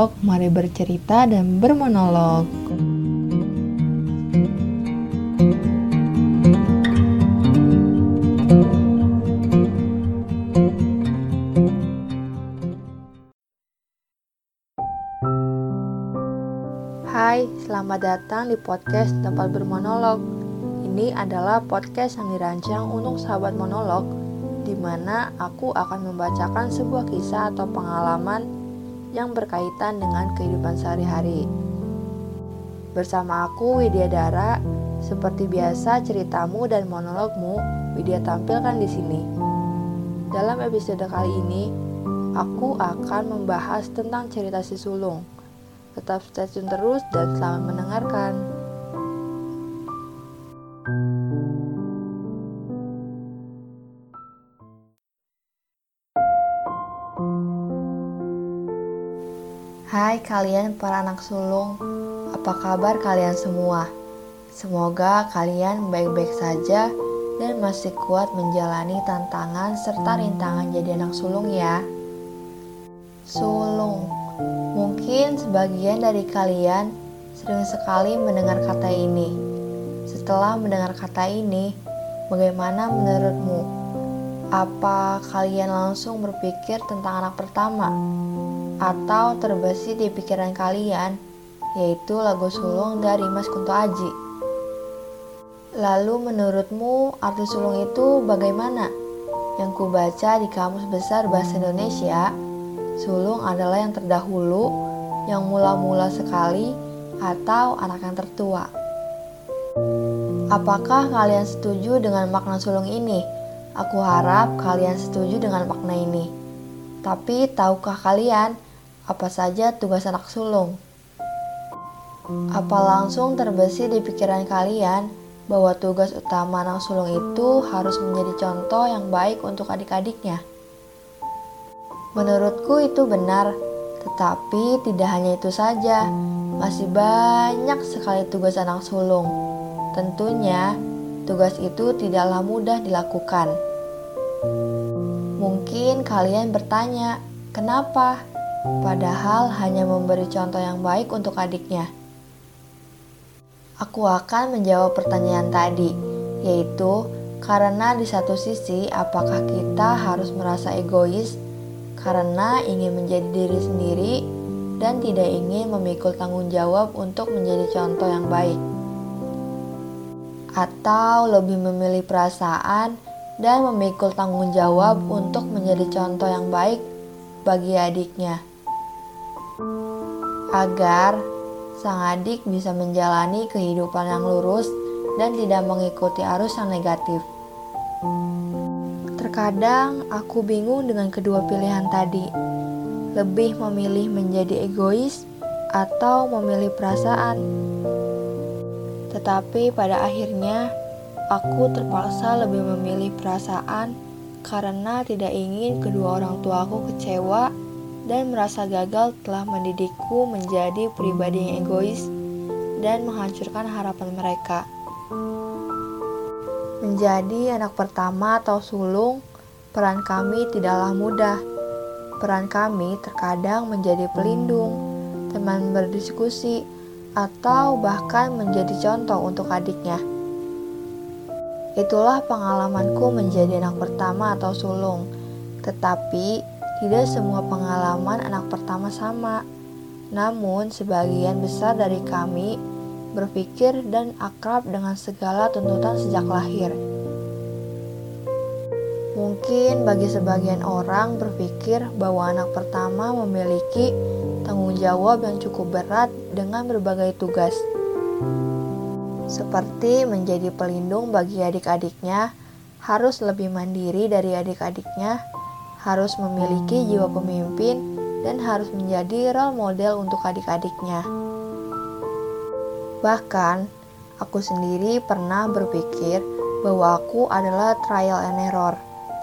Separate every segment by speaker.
Speaker 1: bermonolog, mari bercerita dan bermonolog. Hai, selamat datang di podcast tempat bermonolog. Ini adalah podcast yang dirancang untuk sahabat monolog di mana aku akan membacakan sebuah kisah atau pengalaman yang berkaitan dengan kehidupan sehari-hari. Bersama aku Widya Dara, seperti biasa ceritamu dan monologmu Widya tampilkan di sini. Dalam episode kali ini, aku akan membahas tentang cerita si sulung. Tetap stay tune terus dan selamat mendengarkan. Kalian para anak sulung, apa kabar kalian semua? Semoga kalian baik-baik saja dan masih kuat menjalani tantangan serta rintangan jadi anak sulung ya. Sulung, mungkin sebagian dari kalian sering sekali mendengar kata ini. Setelah mendengar kata ini, bagaimana menurutmu? Apa kalian langsung berpikir tentang anak pertama? Atau terbesit di pikiran kalian, yaitu lagu sulung dari Mas Kunto Aji. Lalu menurutmu arti sulung itu bagaimana? Yang kubaca di Kamus Besar Bahasa Indonesia, sulung adalah yang terdahulu, yang mula-mula sekali, atau anak yang tertua. Apakah kalian setuju dengan makna sulung ini? Aku harap kalian setuju dengan makna ini. Tapi tahukah kalian apa saja tugas anak sulung? Apa langsung terbesit di pikiran kalian bahwa tugas utama anak sulung itu harus menjadi contoh yang baik untuk adik-adiknya? Menurutku itu benar, tetapi tidak hanya itu saja, masih banyak sekali tugas anak sulung. Tentunya, tugas itu tidaklah mudah dilakukan. Mungkin kalian bertanya, kenapa? Padahal hanya memberi contoh yang baik untuk adiknya. Aku akan menjawab pertanyaan tadi, yaitu karena di satu sisi, apakah kita harus merasa egois karena ingin menjadi diri sendiri dan tidak ingin memikul tanggung jawab untuk menjadi contoh yang baik, atau lebih memilih perasaan dan memikul tanggung jawab untuk menjadi contoh yang baik bagi adiknya agar sang adik bisa menjalani kehidupan yang lurus dan tidak mengikuti arus yang negatif. Terkadang aku bingung dengan kedua pilihan tadi. Lebih memilih menjadi egois atau memilih perasaan. Tetapi pada akhirnya aku terpaksa lebih memilih perasaan karena tidak ingin kedua orang tuaku kecewa dan merasa gagal telah mendidikku menjadi pribadi yang egois dan menghancurkan harapan mereka. Menjadi anak pertama atau sulung, peran kami tidaklah mudah. Peran kami terkadang menjadi pelindung, teman berdiskusi, atau bahkan menjadi contoh untuk adiknya. Itulah pengalamanku menjadi anak pertama atau sulung. Tetapi tidak semua pengalaman anak pertama sama, namun sebagian besar dari kami berpikir dan akrab dengan segala tuntutan sejak lahir. Mungkin bagi sebagian orang berpikir bahwa anak pertama memiliki tanggung jawab yang cukup berat dengan berbagai tugas, seperti menjadi pelindung bagi adik-adiknya, harus lebih mandiri dari adik-adiknya, harus memiliki jiwa pemimpin dan harus menjadi role model untuk adik-adiknya. Bahkan, aku sendiri pernah berpikir bahwa aku adalah trial and error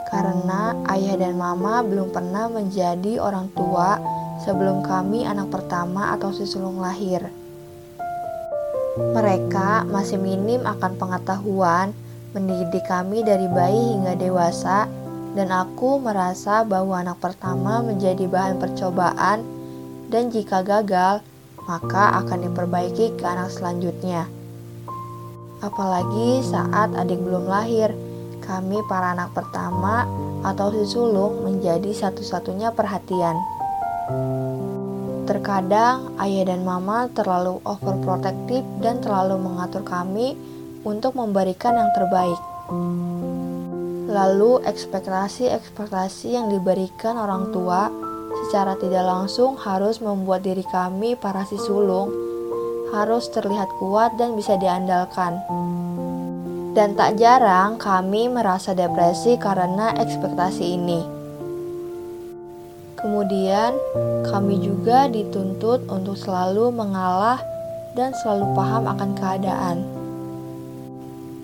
Speaker 1: karena ayah dan mama belum pernah menjadi orang tua sebelum kami anak pertama atau sesulung lahir. Mereka masih minim akan pengetahuan mendidik kami dari bayi hingga dewasa dan aku merasa bahwa anak pertama menjadi bahan percobaan dan jika gagal, maka akan diperbaiki ke anak selanjutnya. Apalagi saat adik belum lahir, kami para anak pertama atau si sulung menjadi satu-satunya perhatian. Terkadang ayah dan mama terlalu overprotective dan terlalu mengatur kami untuk memberikan yang terbaik. Lalu ekspektasi-ekspektasi yang diberikan orang tua secara tidak langsung harus membuat diri kami para si sulung harus terlihat kuat dan bisa diandalkan. Dan tak jarang kami merasa depresi karena ekspektasi ini. Kemudian, kami juga dituntut untuk selalu mengalah dan selalu paham akan keadaan.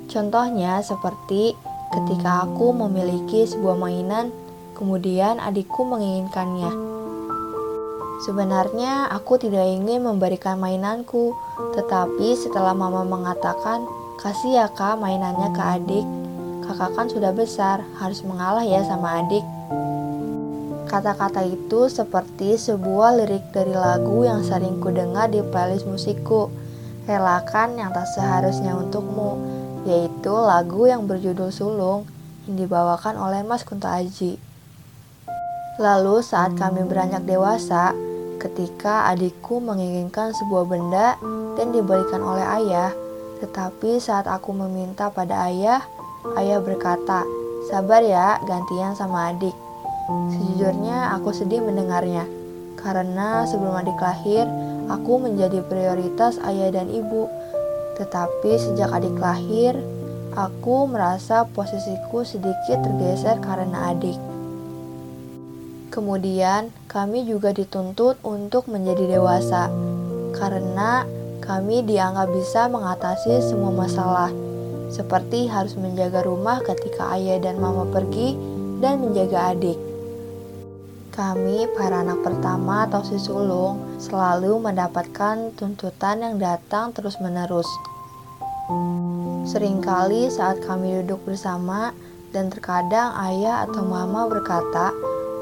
Speaker 1: Contohnya, seperti ketika aku memiliki sebuah mainan, kemudian adikku menginginkannya. Sebenarnya, aku tidak ingin memberikan mainanku, tetapi setelah mama mengatakan, "Kasih ya, Kak, mainannya ke adik." Kakak kan sudah besar, harus mengalah ya sama adik. Kata-kata itu seperti sebuah lirik dari lagu yang sering ku dengar di playlist musikku. Relakan yang tak seharusnya untukmu, yaitu lagu yang berjudul Sulung yang dibawakan oleh Mas Kunto Aji. Lalu saat kami beranjak dewasa, ketika adikku menginginkan sebuah benda dan diberikan oleh ayah, tetapi saat aku meminta pada ayah, ayah berkata, "Sabar ya, gantian sama adik." Sejujurnya aku sedih mendengarnya, karena sebelum adik lahir, aku menjadi prioritas ayah dan ibu. Tetapi sejak adik lahir, aku merasa posisiku sedikit tergeser karena adik. Kemudian, kami juga dituntut untuk menjadi dewasa, karena kami dianggap bisa mengatasi semua masalah, seperti harus menjaga rumah ketika ayah dan mama pergi dan menjaga adik. Kami, para anak pertama atau si sulung, selalu mendapatkan tuntutan yang datang terus-menerus. Seringkali saat kami duduk bersama dan terkadang ayah atau mama berkata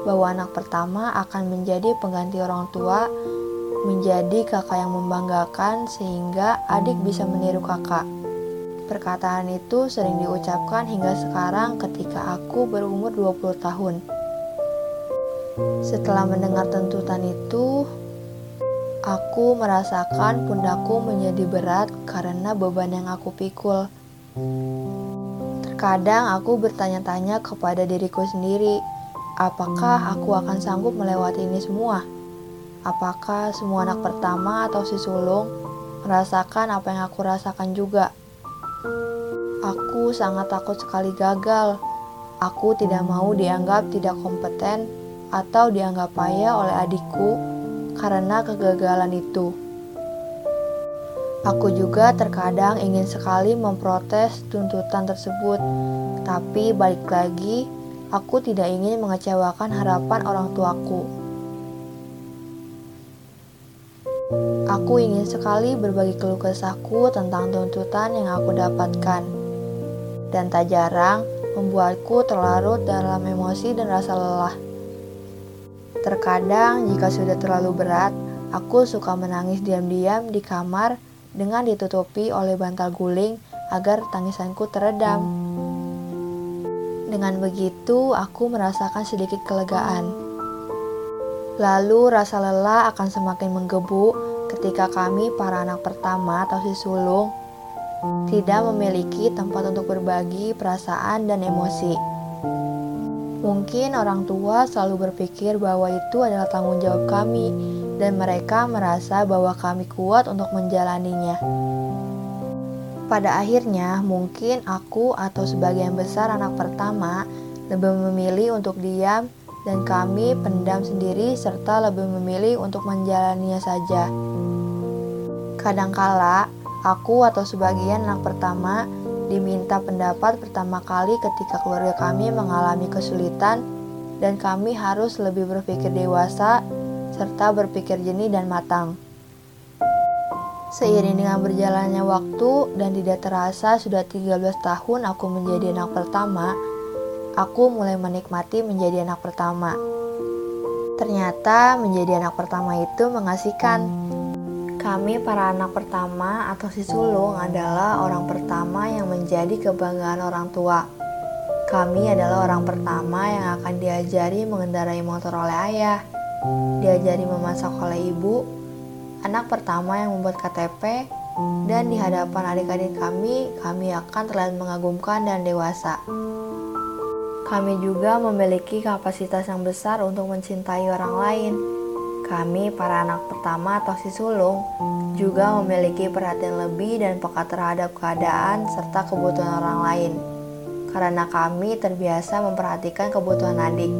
Speaker 1: bahwa anak pertama akan menjadi pengganti orang tua, menjadi kakak yang membanggakan sehingga adik bisa meniru kakak. Perkataan itu sering diucapkan hingga sekarang ketika aku berumur 20 tahun. Setelah mendengar tuntutan itu, aku merasakan pundakku menjadi berat karena beban yang aku pikul. Terkadang aku bertanya-tanya kepada diriku sendiri, apakah aku akan sanggup melewati ini semua? Apakah semua anak pertama atau si sulung merasakan apa yang aku rasakan juga? Aku sangat takut sekali gagal. Aku tidak mau dianggap tidak kompeten atau dianggap payah oleh adikku karena kegagalan itu. Aku juga terkadang ingin sekali memprotes tuntutan tersebut, tapi balik lagi, aku tidak ingin mengecewakan harapan orang tuaku. Aku ingin sekali berbagi keluh kesahku tentang tuntutan yang aku dapatkan, dan tak jarang membuatku terlarut dalam emosi dan rasa lelah. Terkadang, jika sudah terlalu berat, aku suka menangis diam-diam di kamar dengan ditutupi oleh bantal guling agar tangisanku teredam. Dengan begitu, aku merasakan sedikit kelegaan. Lalu, rasa lelah akan semakin menggebu ketika kami, para anak pertama atau si sulung, tidak memiliki tempat untuk berbagi perasaan dan emosi. Mungkin orang tua selalu berpikir bahwa itu adalah tanggung jawab kami, dan mereka merasa bahwa kami kuat untuk menjalaninya. Pada akhirnya, mungkin aku atau sebagian besar anak pertama lebih memilih untuk diam, dan kami pendam sendiri, serta lebih memilih untuk menjalaninya saja. Kadangkala, aku atau sebagian anak pertama diminta pendapat pertama kali ketika keluarga kami mengalami kesulitan dan kami harus lebih berpikir dewasa serta berpikir jernih dan matang. Seiring dengan berjalannya waktu dan tidak terasa sudah 13 tahun aku menjadi anak pertama, aku mulai menikmati menjadi anak pertama. Ternyata menjadi anak pertama itu mengasihkan. Kami para anak pertama atau si sulung adalah orang pertama yang menjadi kebanggaan orang tua. Kami adalah orang pertama yang akan diajari mengendarai motor oleh ayah, diajari memasak oleh ibu, anak pertama yang membuat KTP, dan di hadapan adik-adik kami, kami akan terlihat mengagumkan dan dewasa. Kami juga memiliki kapasitas yang besar untuk mencintai orang lain kami, para anak pertama atau si sulung, juga memiliki perhatian lebih dan peka terhadap keadaan serta kebutuhan orang lain, karena kami terbiasa memperhatikan kebutuhan adik.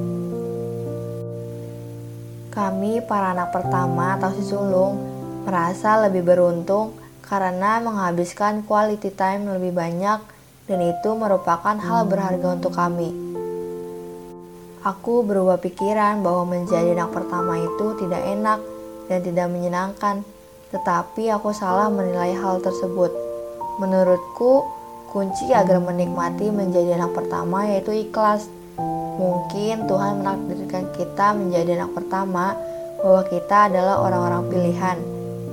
Speaker 1: Kami, para anak pertama atau si sulung, merasa lebih beruntung karena menghabiskan quality time lebih banyak, dan itu merupakan hal berharga untuk kami. Aku berubah pikiran bahwa menjadi anak pertama itu tidak enak dan tidak menyenangkan, tetapi aku salah menilai hal tersebut. Menurutku, kunci agar menikmati menjadi anak pertama yaitu ikhlas. Mungkin Tuhan menakdirkan kita menjadi anak pertama bahwa kita adalah orang-orang pilihan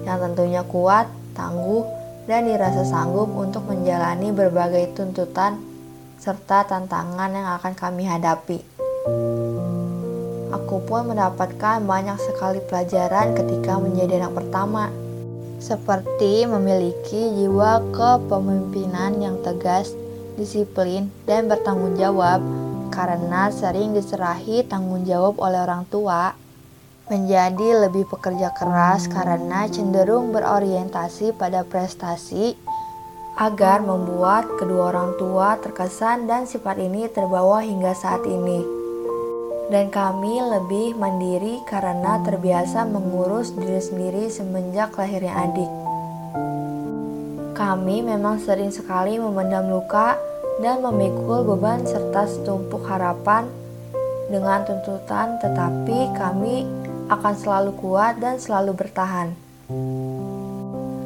Speaker 1: yang tentunya kuat, tangguh, dan dirasa sanggup untuk menjalani berbagai tuntutan serta tantangan yang akan kami hadapi. Aku pun mendapatkan banyak sekali pelajaran ketika menjadi anak pertama, seperti memiliki jiwa kepemimpinan yang tegas, disiplin, dan bertanggung jawab karena sering diserahi tanggung jawab oleh orang tua, menjadi lebih pekerja keras karena cenderung berorientasi pada prestasi agar membuat kedua orang tua terkesan dan sifat ini terbawa hingga saat ini dan kami lebih mandiri karena terbiasa mengurus diri sendiri semenjak lahirnya adik. Kami memang sering sekali memendam luka dan memikul beban serta setumpuk harapan dengan tuntutan, tetapi kami akan selalu kuat dan selalu bertahan.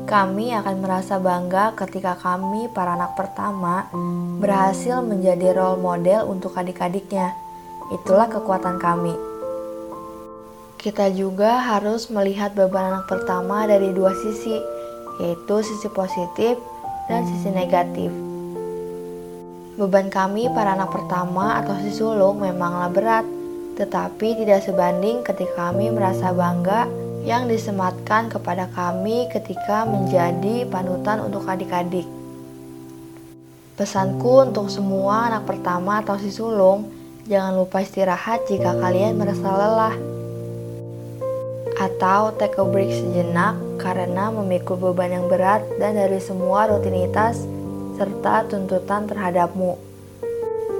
Speaker 1: Kami akan merasa bangga ketika kami, para anak pertama, berhasil menjadi role model untuk adik-adiknya Itulah kekuatan kami. Kita juga harus melihat beban anak pertama dari dua sisi, yaitu sisi positif dan sisi negatif. Beban kami para anak pertama atau si sulung memanglah berat, tetapi tidak sebanding ketika kami merasa bangga yang disematkan kepada kami ketika menjadi panutan untuk adik-adik. Pesanku untuk semua anak pertama atau si sulung, Jangan lupa istirahat jika kalian merasa lelah. Atau take a break sejenak karena memikul beban yang berat dan dari semua rutinitas serta tuntutan terhadapmu.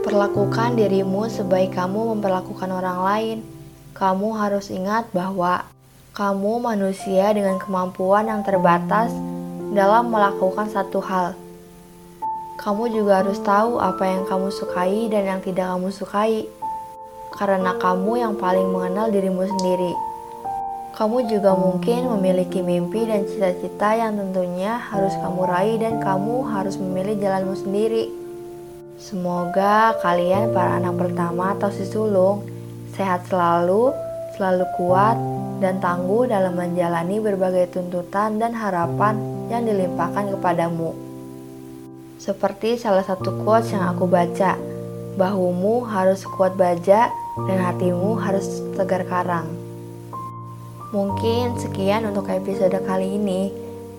Speaker 1: Perlakukan dirimu sebaik kamu memperlakukan orang lain. Kamu harus ingat bahwa kamu manusia dengan kemampuan yang terbatas dalam melakukan satu hal kamu juga harus tahu apa yang kamu sukai dan yang tidak kamu sukai, karena kamu yang paling mengenal dirimu sendiri. Kamu juga mungkin memiliki mimpi dan cita-cita yang tentunya harus kamu raih, dan kamu harus memilih jalanmu sendiri. Semoga kalian, para anak pertama atau si sulung, sehat selalu, selalu kuat, dan tangguh dalam menjalani berbagai tuntutan dan harapan yang dilimpahkan kepadamu. Seperti salah satu quotes yang aku baca, bahumu harus kuat baja dan hatimu harus tegar karang. Mungkin sekian untuk episode kali ini.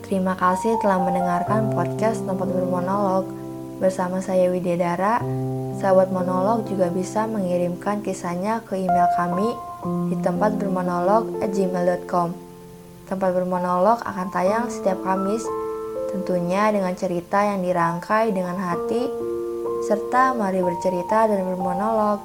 Speaker 1: Terima kasih telah mendengarkan podcast tempat bermonolog bersama saya Widyadara. Sahabat monolog juga bisa mengirimkan kisahnya ke email kami di tempat bermonolog gmail.com. Tempat bermonolog akan tayang setiap Kamis tentunya dengan cerita yang dirangkai dengan hati, serta mari bercerita dan bermonolog.